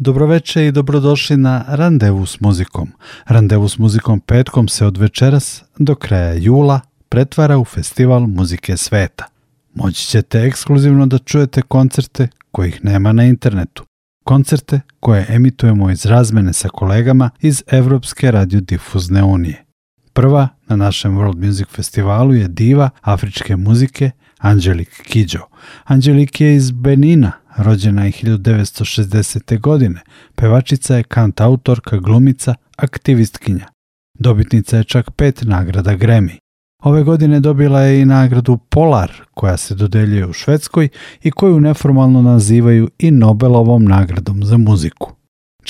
dobroveče i dobrodošli na Randevu s muzikom. Randevu s muzikom petkom se od večeras do kraja jula pretvara u festival muzike sveta. Moći ćete ekskluzivno da čujete koncerte kojih nema na internetu. Koncerte koje emitujemo iz razmene sa kolegama iz Evropske radiodifuzne unije. Prva na našem World Music Festivalu je diva afričke muzike Angelik Kidjo. Angelik je iz Benina, rođena je 1960. godine. Pevačica je kantautorka, glumica, aktivistkinja. Dobitnica je čak pet nagrada Grammy. Ove godine dobila je i nagradu Polar, koja se dodeljuje u Švedskoj i koju neformalno nazivaju i Nobelovom nagradom za muziku.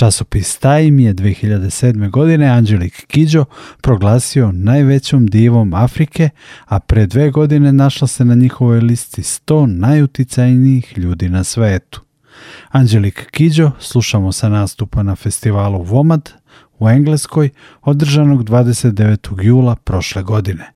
Časopis Time je 2007. godine Angelik Kidjo proglasio najvećom divom Afrike, a pre dve godine našla se na njihovoj listi 100 najuticajnijih ljudi na svetu. Angelik Kidjo slušamo sa nastupa na festivalu Vomad u Engleskoj održanog 29. jula prošle godine.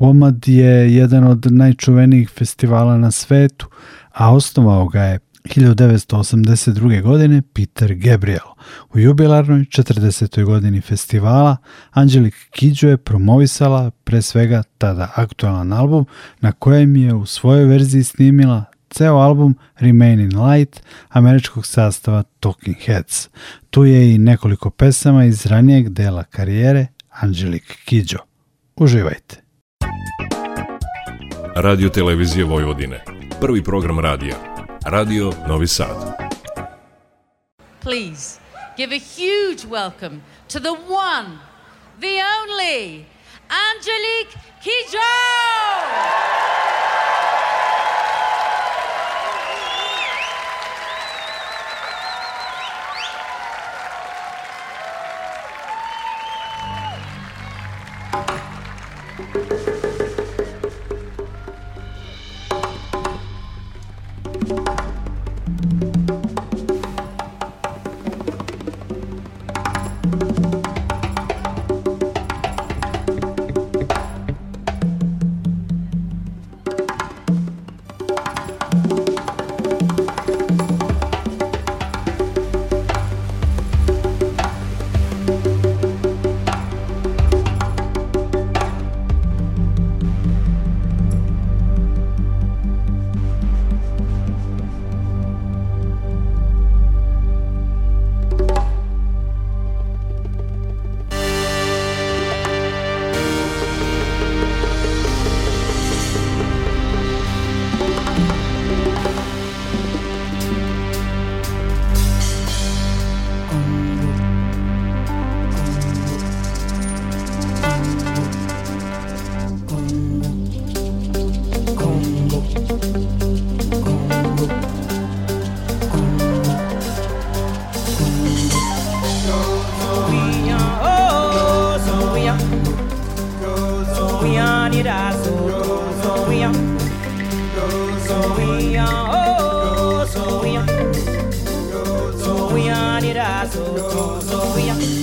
Vomad je jedan od najčuvenijih festivala na svetu, a osnovao ga je 1982. godine Peter Gabriel. U jubilarnoj 40. godini festivala Angelik Kidjo je promovisala pre svega tada aktualan album na kojem je u svojoj verziji snimila ceo album Remain in Light američkog sastava Talking Heads. Tu je i nekoliko pesama iz ranijeg dela karijere Angelik Kidjo. Uživajte! Radio Televizije Vojvodine. Prvi program radija Radio Novi Sad. Please give a huge welcome to the one, the only, Angelique Kidjo! どうぞ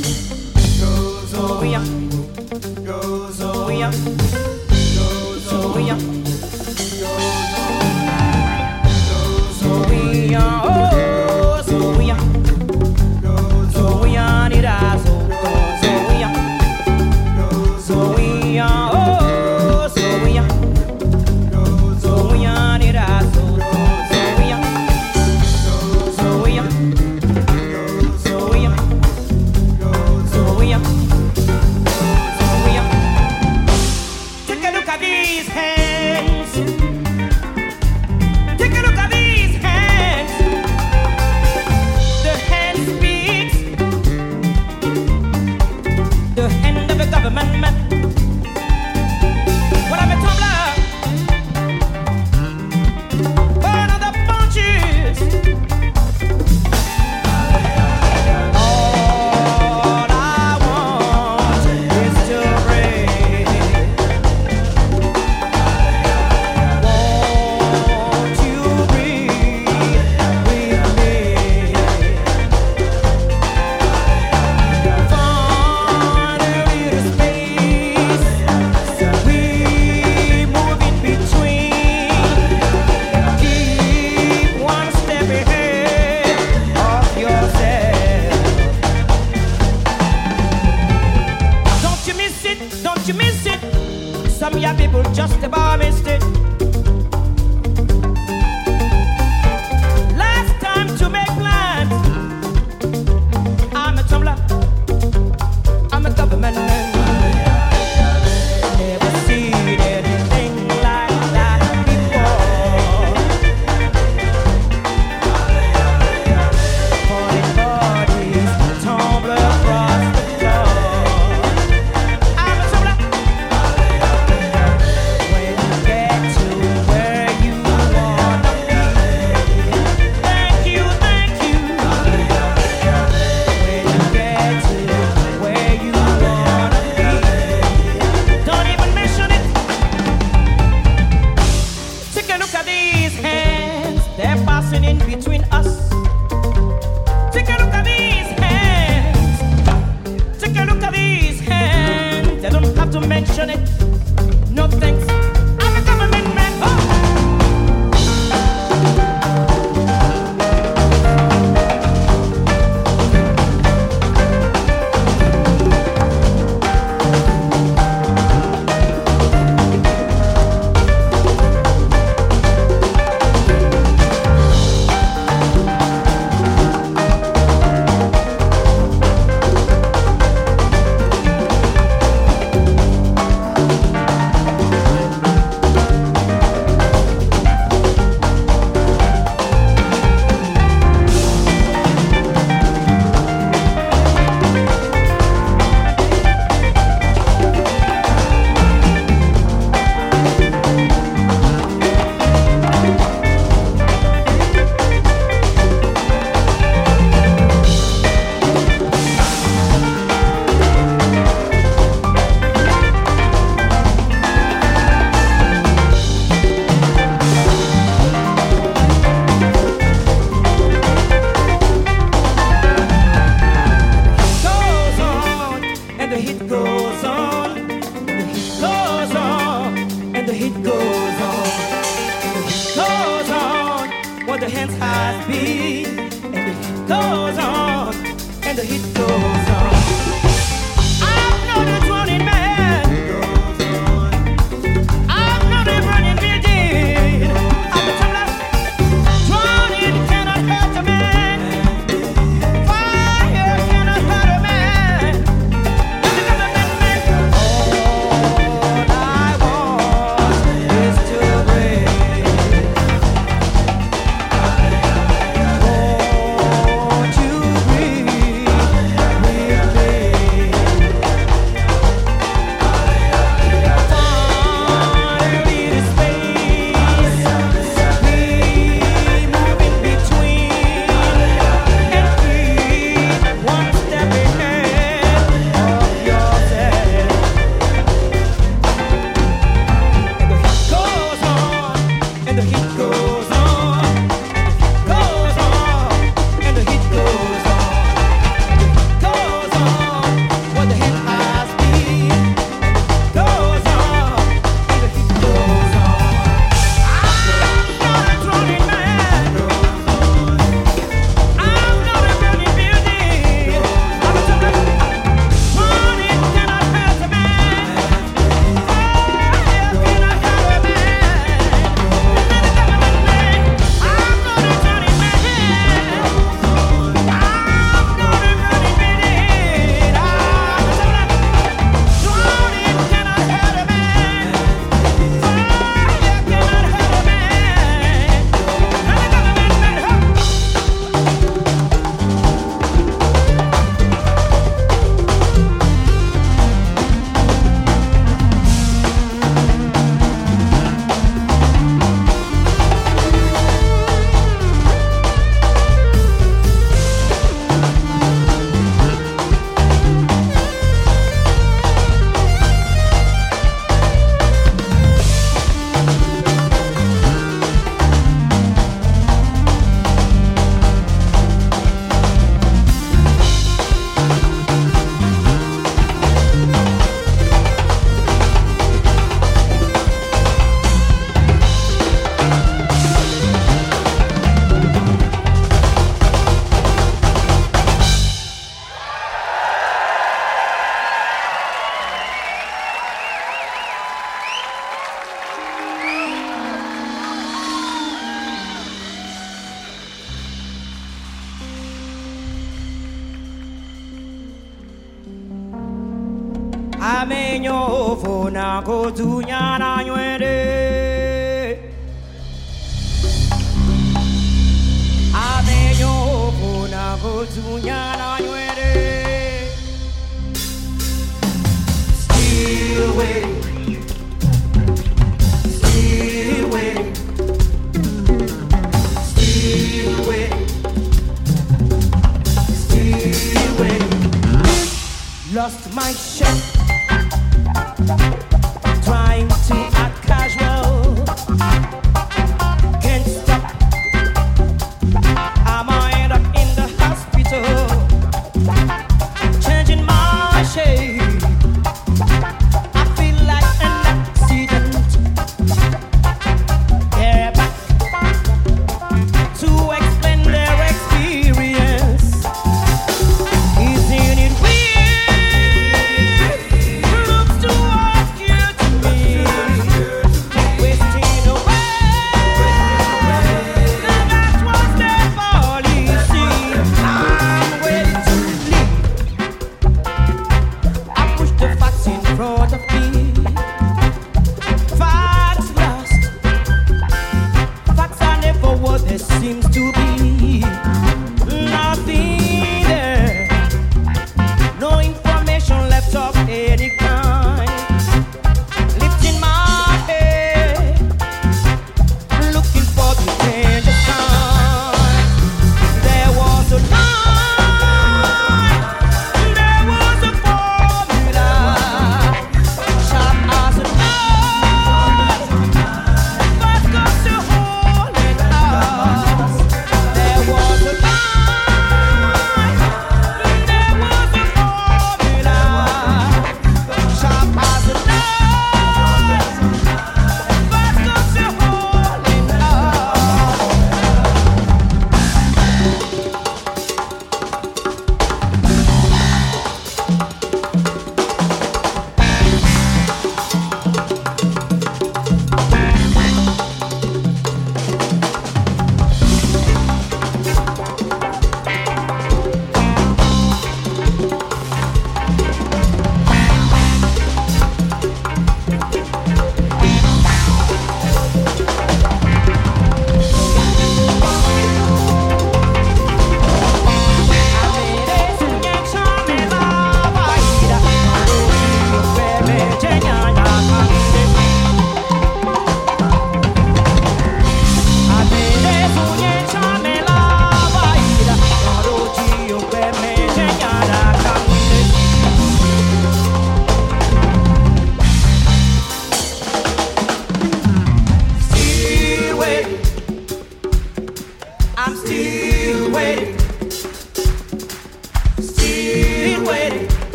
Lost my ship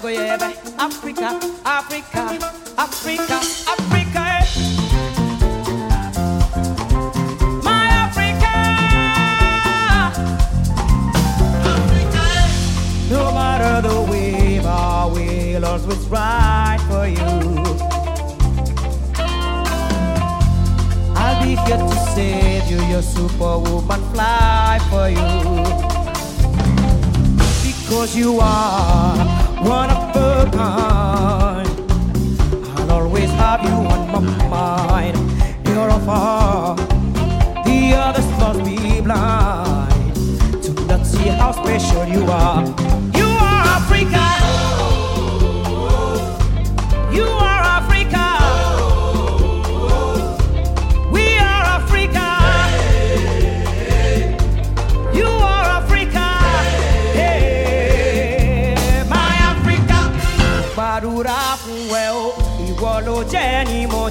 baby. Africa, Africa, Africa, Africa. eh. My Africa. No matter the wave, I will always ride for you. I'll be here to save you, your superwoman fly for you. Because you are one of a kind. I'll always have you on my mind. You're a far, the others must be blind to not see how special you are. You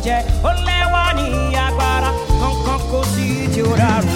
jẹ́. Ó lẹ́wà ní agbára, kankan kò sí tí ó rárú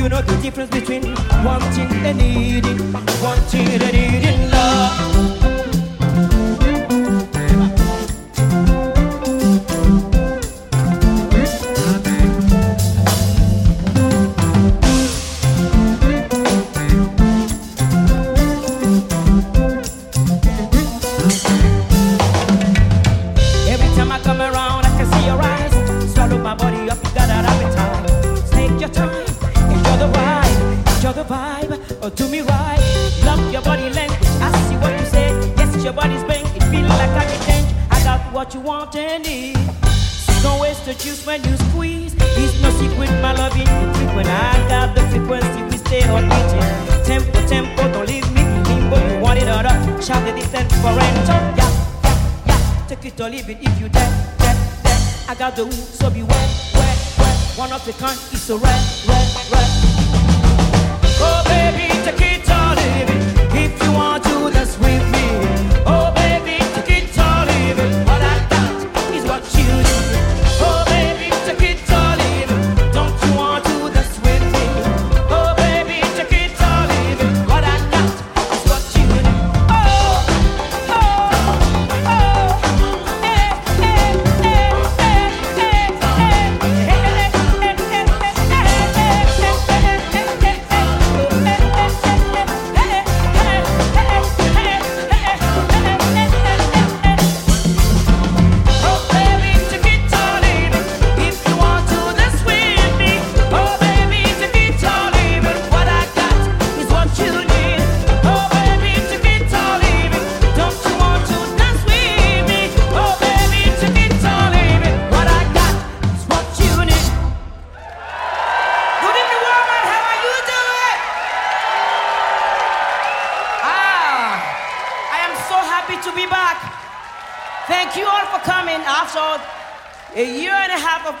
you know the difference between wanting and needing, wanting and needing love?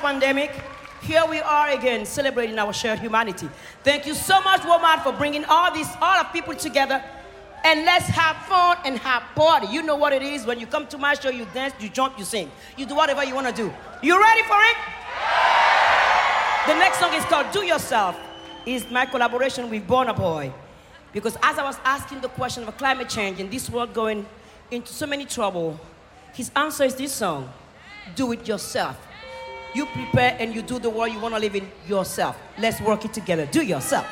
pandemic, here we are again celebrating our shared humanity. Thank you so much, WOMAD, for bringing all these, all of people together. And let's have fun and have party. You know what it is when you come to my show, you dance, you jump, you sing, you do whatever you want to do. You ready for it? The next song is called Do Yourself. Is my collaboration with Burna Boy. Because as I was asking the question of climate change and this world going into so many trouble, his answer is this song Do It Yourself. You prepare and you do the world you want to live in yourself. Let's work it together. Do yourself.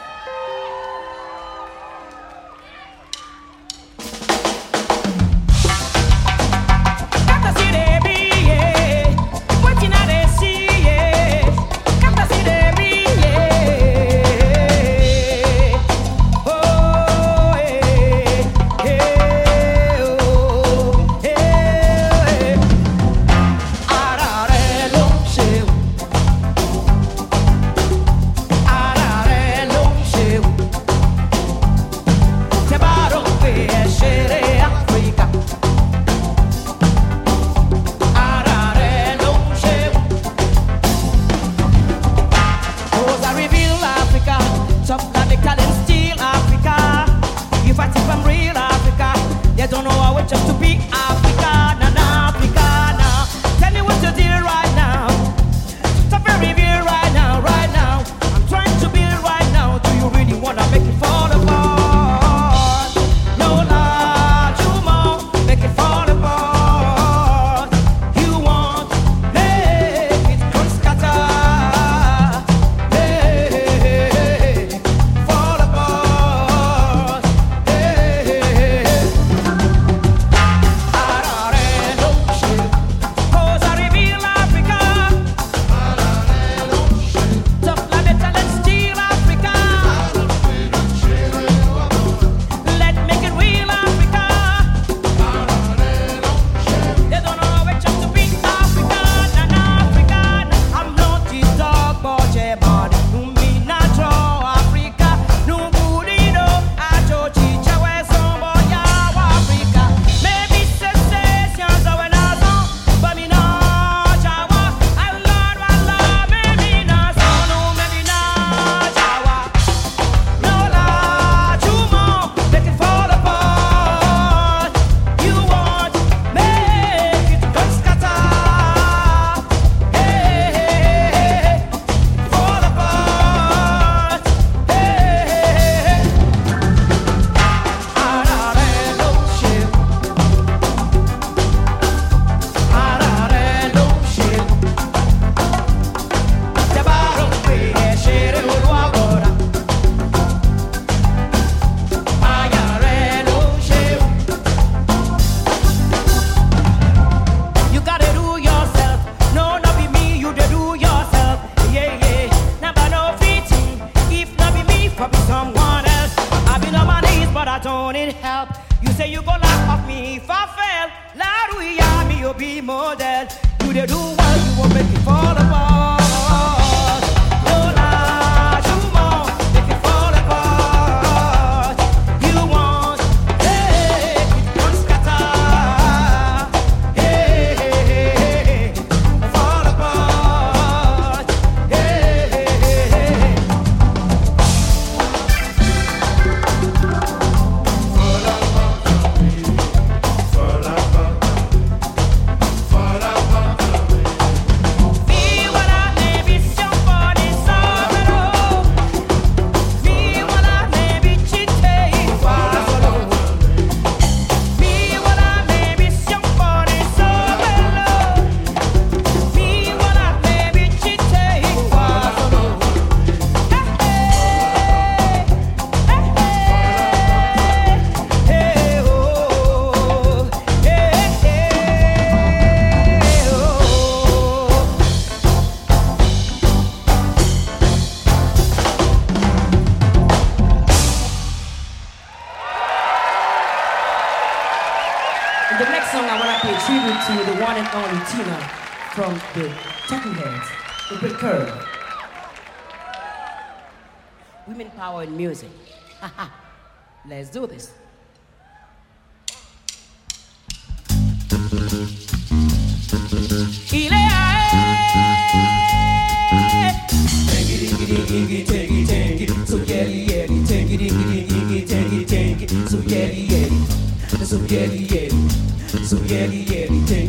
yeti yeti, take it iggy iggy, take it take it, so yeti yeti, so yeti yeti, so yeti yeti, take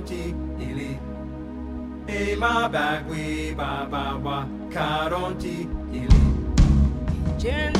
karonti Hey, E bag, we ba ba wa karonti ili.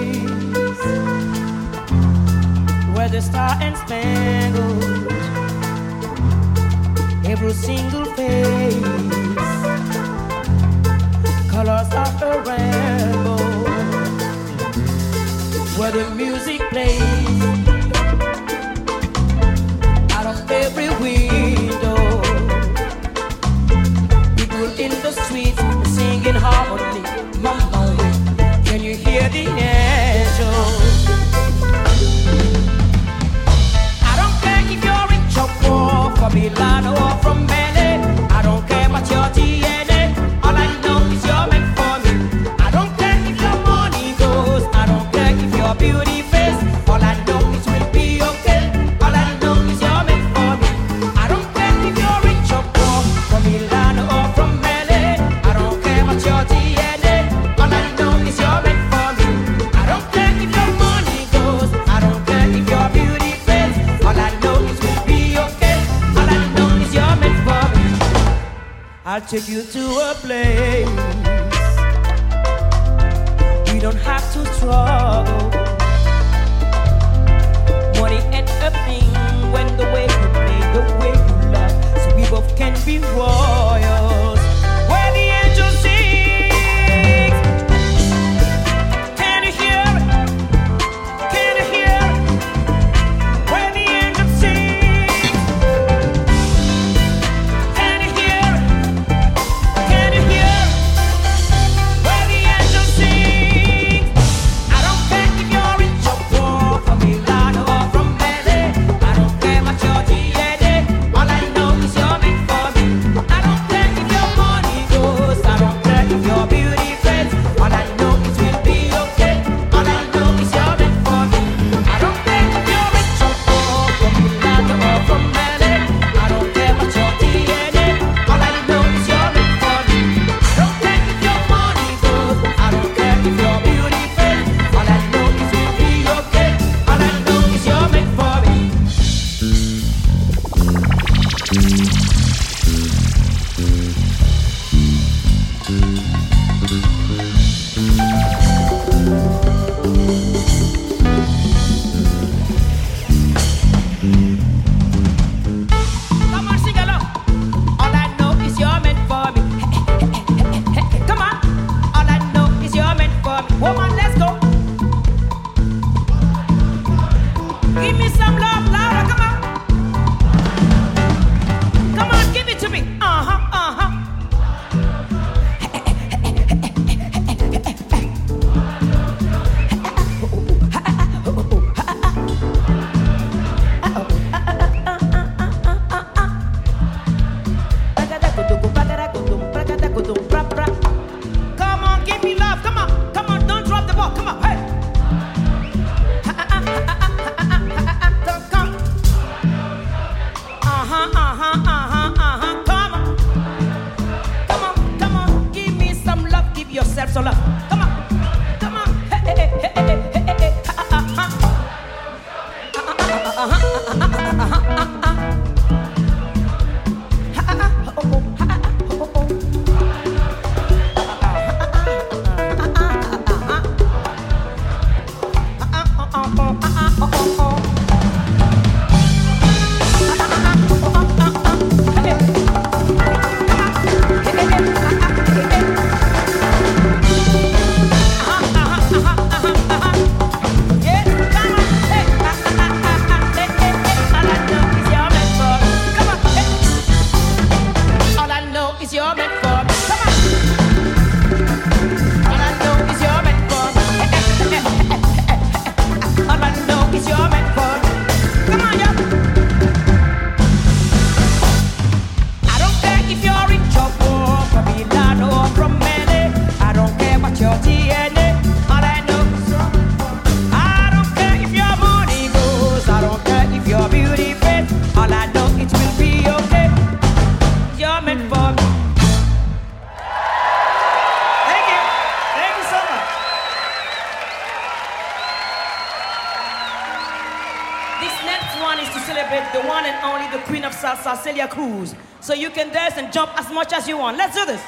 where the music plays out of every window. People in the streets singing harmony. take you to and jump as much as you want. Let's do this.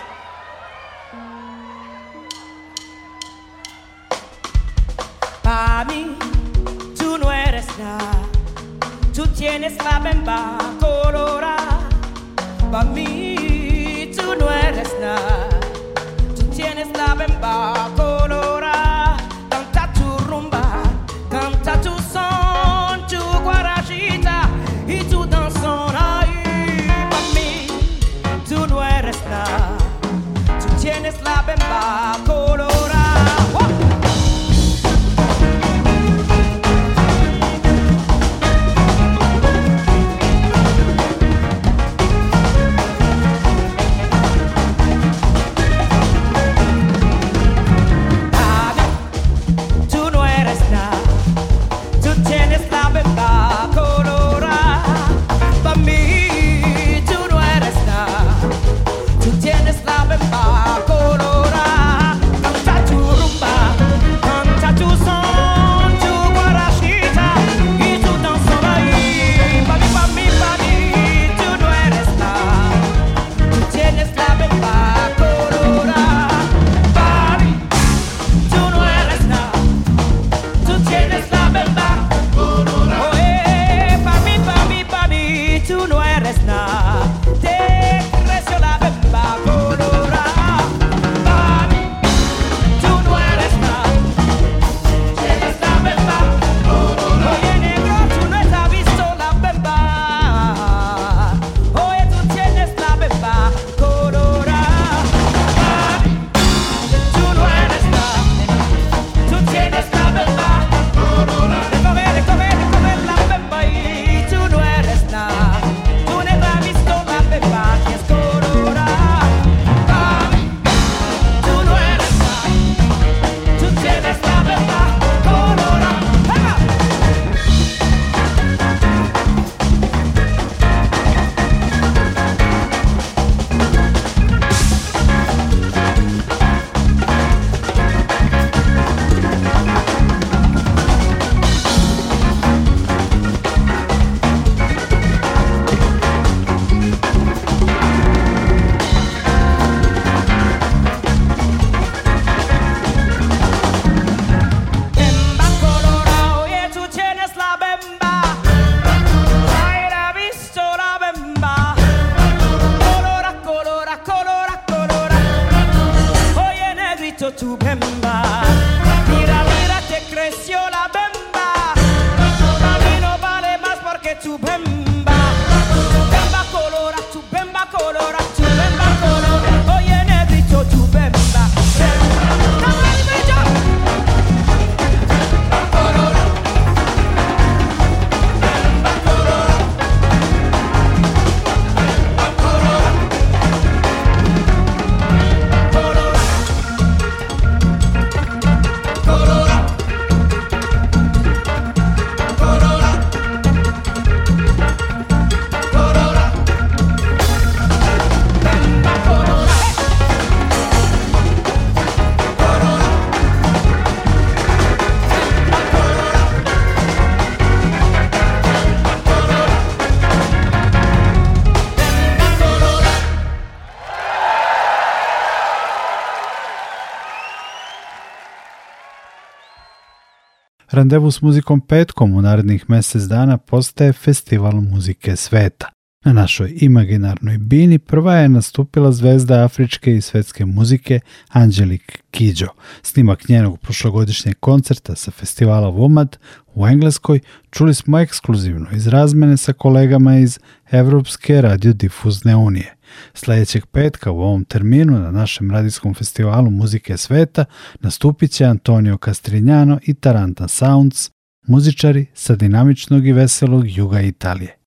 Randevu s muzikom petkom u narednih mjesec dana postaje festival muzike sveta. Na našoj imaginarnoj bini prva je nastupila zvezda afričke i svetske muzike Angelique Kidjo. Snimak njenog prošlogodišnjeg koncerta sa festivala Vomad u Engleskoj čuli smo ekskluzivno iz razmene sa kolegama iz Evropske radiodifuzne unije. Sljedećeg petka u ovom terminu na našem radijskom festivalu muzike sveta nastupit će Antonio Castrinjano i Taranta Sounds, muzičari sa dinamičnog i veselog juga Italije.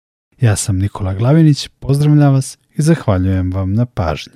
Ja sam Nikola Glavinić, pozdravljam vas i zahvaljujem vam na pažnji.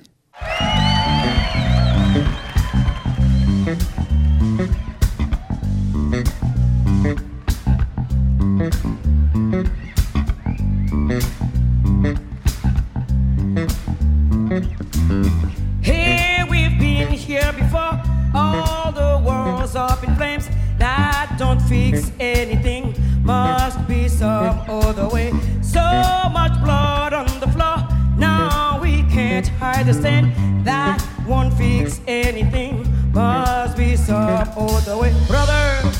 Stain. That won't fix anything. Must be some other way. Brothers,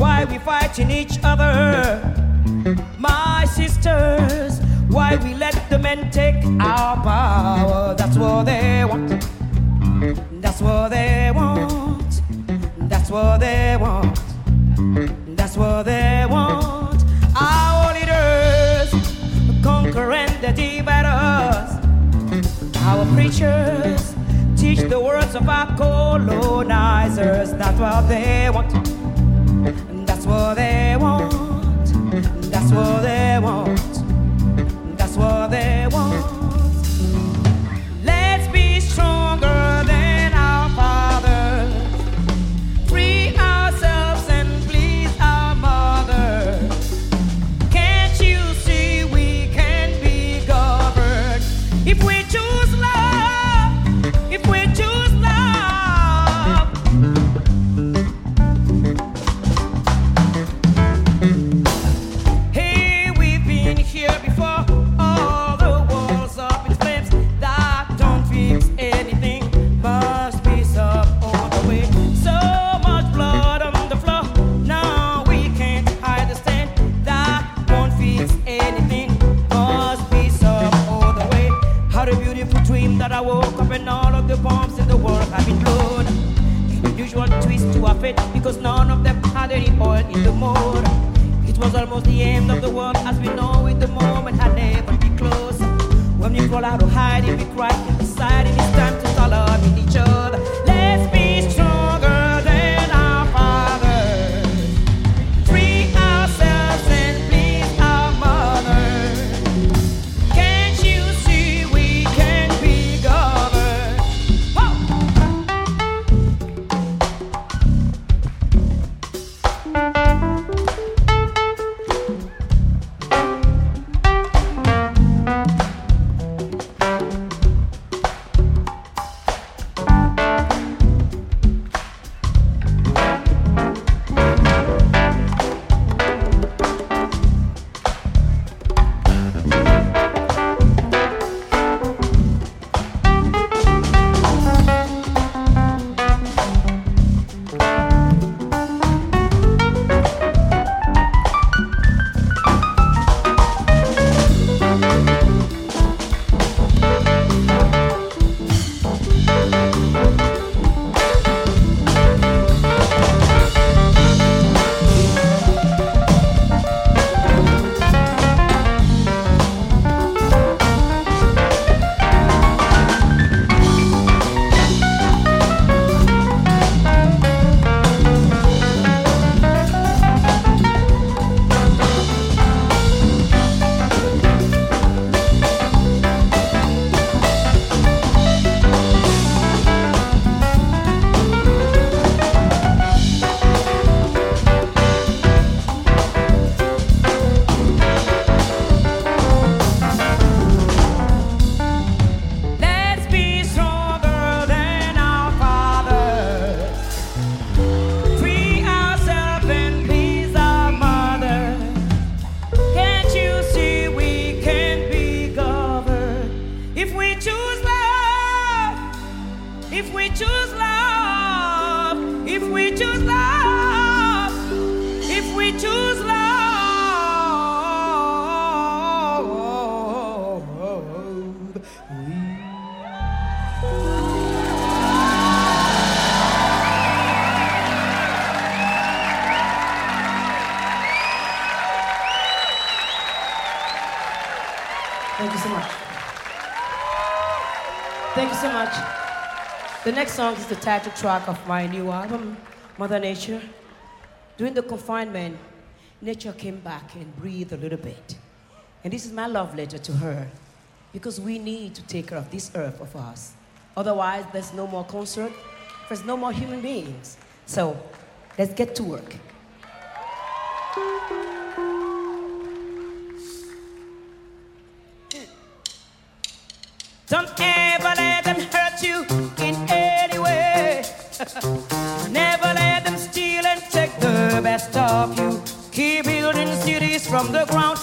why we fighting each other? My sisters, why we let the men take our power? That's what they want. That's what they want. That's what they teach the words of our colonizers. That's what they want. That's what they want. That's what they want. songs is the title track of my new album, Mother Nature. During the confinement, nature came back and breathed a little bit. And this is my love letter to her, because we need to take care of this earth of us. Otherwise, there's no more concert, there's no more human beings. So let's get to work. Don't ever let them hurt you. Never let them steal and take the best of you. Keep building cities from the ground.